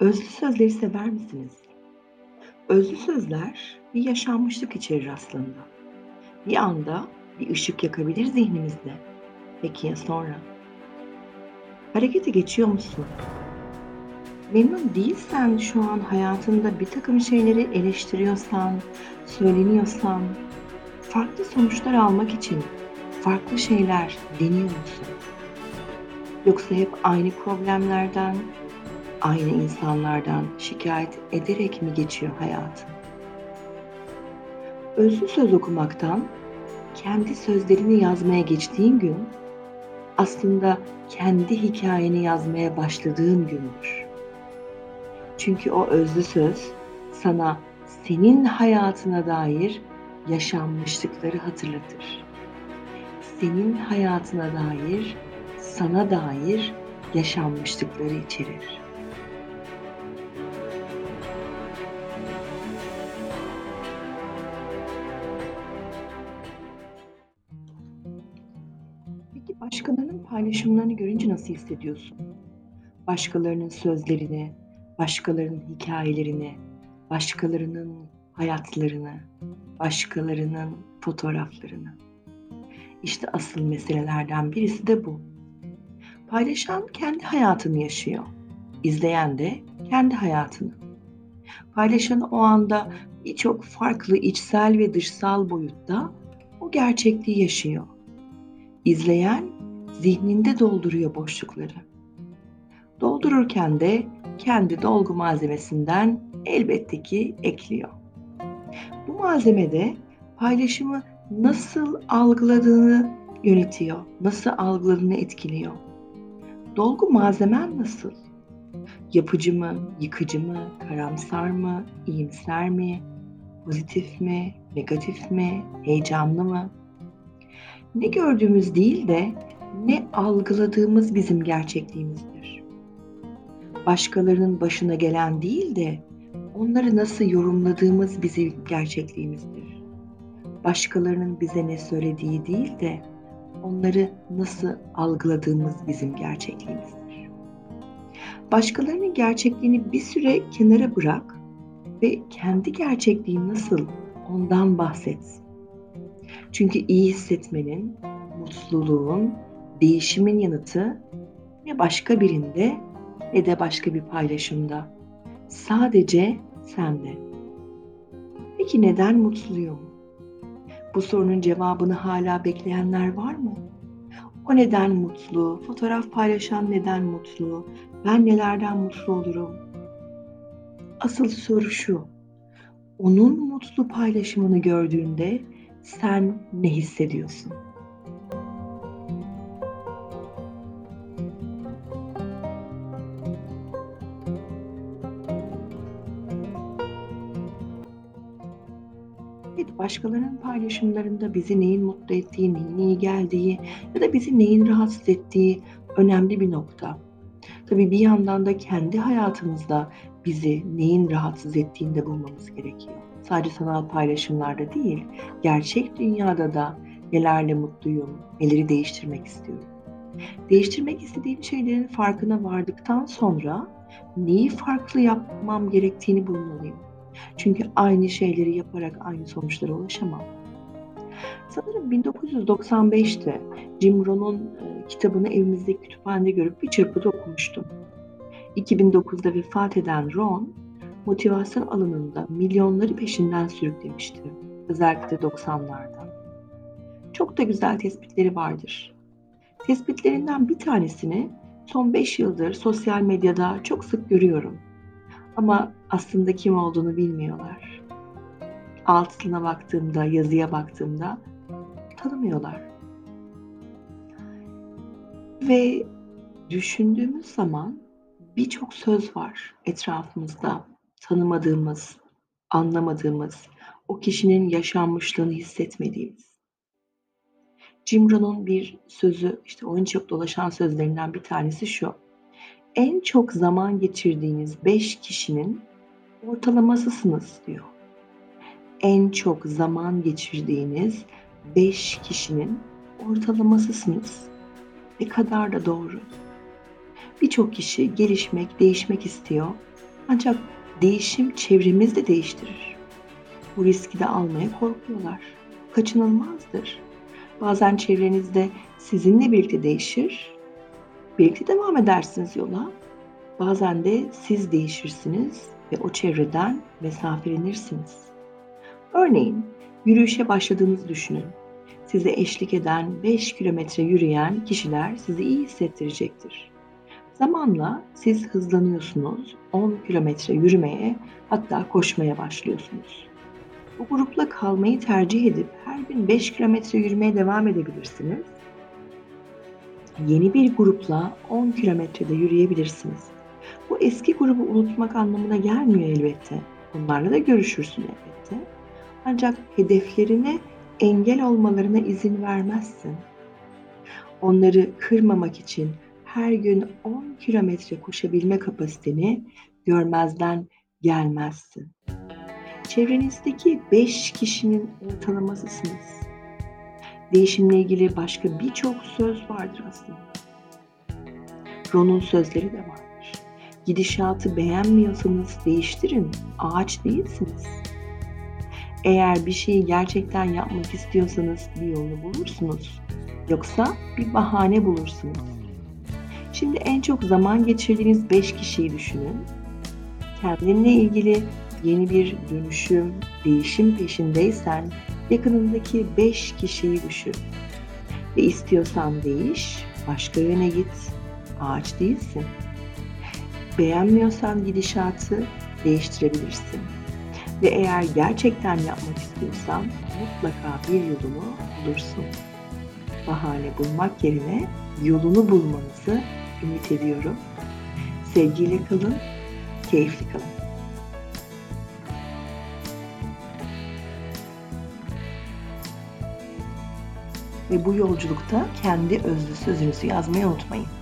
Özlü sözleri sever misiniz? Özlü sözler bir yaşanmışlık içerir aslında. Bir anda bir ışık yakabilir zihnimizde. Peki ya sonra? Harekete geçiyor musun? Memnun değilsen şu an hayatında bir takım şeyleri eleştiriyorsan, söyleniyorsan, farklı sonuçlar almak için farklı şeyler deniyor musun? Yoksa hep aynı problemlerden, aynı insanlardan şikayet ederek mi geçiyor hayatın? Özlü söz okumaktan kendi sözlerini yazmaya geçtiğin gün aslında kendi hikayeni yazmaya başladığın gündür. Çünkü o özlü söz sana senin hayatına dair yaşanmışlıkları hatırlatır. Senin hayatına dair, sana dair yaşanmışlıkları içerir. Başkalarının paylaşımlarını görünce nasıl hissediyorsun? Başkalarının sözlerini, başkalarının hikayelerini, başkalarının hayatlarını, başkalarının fotoğraflarını. İşte asıl meselelerden birisi de bu. Paylaşan kendi hayatını yaşıyor. İzleyen de kendi hayatını. Paylaşan o anda birçok farklı içsel ve dışsal boyutta o gerçekliği yaşıyor. İzleyen zihninde dolduruyor boşlukları. Doldururken de kendi dolgu malzemesinden elbette ki ekliyor. Bu malzemede paylaşımı nasıl algıladığını yönetiyor, nasıl algıladığını etkiliyor. Dolgu malzemen nasıl? Yapıcı mı, yıkıcı mı, karamsar mı, iyimser mi, pozitif mi, negatif mi, heyecanlı mı? Ne gördüğümüz değil de ne algıladığımız bizim gerçekliğimizdir. Başkalarının başına gelen değil de onları nasıl yorumladığımız bizim gerçekliğimizdir. Başkalarının bize ne söylediği değil de onları nasıl algıladığımız bizim gerçekliğimizdir. Başkalarının gerçekliğini bir süre kenara bırak ve kendi gerçekliğin nasıl ondan bahset. Çünkü iyi hissetmenin, mutluluğun, değişimin yanıtı ne başka birinde ne de başka bir paylaşımda. Sadece sende. Peki neden mutluyum? Bu sorunun cevabını hala bekleyenler var mı? O neden mutlu? Fotoğraf paylaşan neden mutlu? Ben nelerden mutlu olurum? Asıl soru şu. Onun mutlu paylaşımını gördüğünde sen ne hissediyorsun? Evet, başkalarının paylaşımlarında bizi neyin mutlu ettiği, neyin iyi geldiği ya da bizi neyin rahatsız ettiği önemli bir nokta. Tabii bir yandan da kendi hayatımızda bizi neyin rahatsız ettiğini de bulmamız gerekiyor. Sadece sanal paylaşımlarda değil, gerçek dünyada da nelerle mutluyum, neleri değiştirmek istiyorum. Değiştirmek istediğim şeylerin farkına vardıktan sonra neyi farklı yapmam gerektiğini bulmalıyım. Çünkü aynı şeyleri yaparak aynı sonuçlara ulaşamam. Sanırım 1995'te Jim Rohn'un e, kitabını evimizdeki kütüphanede görüp bir çırpıda okumuştum. 2009'da vefat eden Ron, motivasyon alanında milyonları peşinden sürüklemişti. Özellikle 90'larda. Çok da güzel tespitleri vardır. Tespitlerinden bir tanesini son 5 yıldır sosyal medyada çok sık görüyorum. Ama aslında kim olduğunu bilmiyorlar. Altına baktığımda, yazıya baktığımda tanımıyorlar. Ve düşündüğümüz zaman birçok söz var etrafımızda tanımadığımız, anlamadığımız, o kişinin yaşanmışlığını hissetmediğimiz. Jim Rohn'un bir sözü, işte o en çok dolaşan sözlerinden bir tanesi şu. En çok zaman geçirdiğiniz beş kişinin ortalamasısınız diyor. En çok zaman geçirdiğiniz beş kişinin ortalamasısınız. Ne kadar da doğru. Birçok kişi gelişmek, değişmek istiyor Ancak değişim çevremizi de değiştirir. Bu riski de almaya korkuyorlar. Kaçınılmazdır. Bazen çevrenizde sizinle birlikte değişir, birlikte devam edersiniz yola. Bazen de siz değişirsiniz ve o çevreden mesafelenirsiniz. Örneğin yürüyüşe başladığınızı düşünün. Size eşlik eden 5 kilometre yürüyen kişiler sizi iyi hissettirecektir. Zamanla siz hızlanıyorsunuz, 10 kilometre yürümeye hatta koşmaya başlıyorsunuz. Bu grupla kalmayı tercih edip her gün 5 kilometre yürümeye devam edebilirsiniz. Yeni bir grupla 10 kilometrede yürüyebilirsiniz. Bu eski grubu unutmak anlamına gelmiyor elbette. Onlarla da görüşürsün elbette. Ancak hedeflerine engel olmalarına izin vermezsin. Onları kırmamak için her gün 10 kilometre koşabilme kapasiteni görmezden gelmezsin. Çevrenizdeki 5 kişinin ortalamasısınız. Değişimle ilgili başka birçok söz vardır aslında. Ron'un sözleri de vardır. Gidişatı beğenmiyorsanız değiştirin, ağaç değilsiniz. Eğer bir şeyi gerçekten yapmak istiyorsanız bir yolunu bulursunuz. Yoksa bir bahane bulursunuz. Şimdi en çok zaman geçirdiğiniz 5 kişiyi düşünün. Kendinle ilgili yeni bir dönüşüm, değişim peşindeysen yakınındaki 5 kişiyi düşün. Ve istiyorsan değiş, başka yöne git. Ağaç değilsin. Beğenmiyorsan gidişatı değiştirebilirsin. Ve eğer gerçekten yapmak istiyorsan mutlaka bir yolunu bulursun. Bahane bulmak yerine yolunu bulmanızı ümit ediyorum. Sevgiyle kalın, keyifli kalın. Ve bu yolculukta kendi özlü sözünüzü yazmayı unutmayın.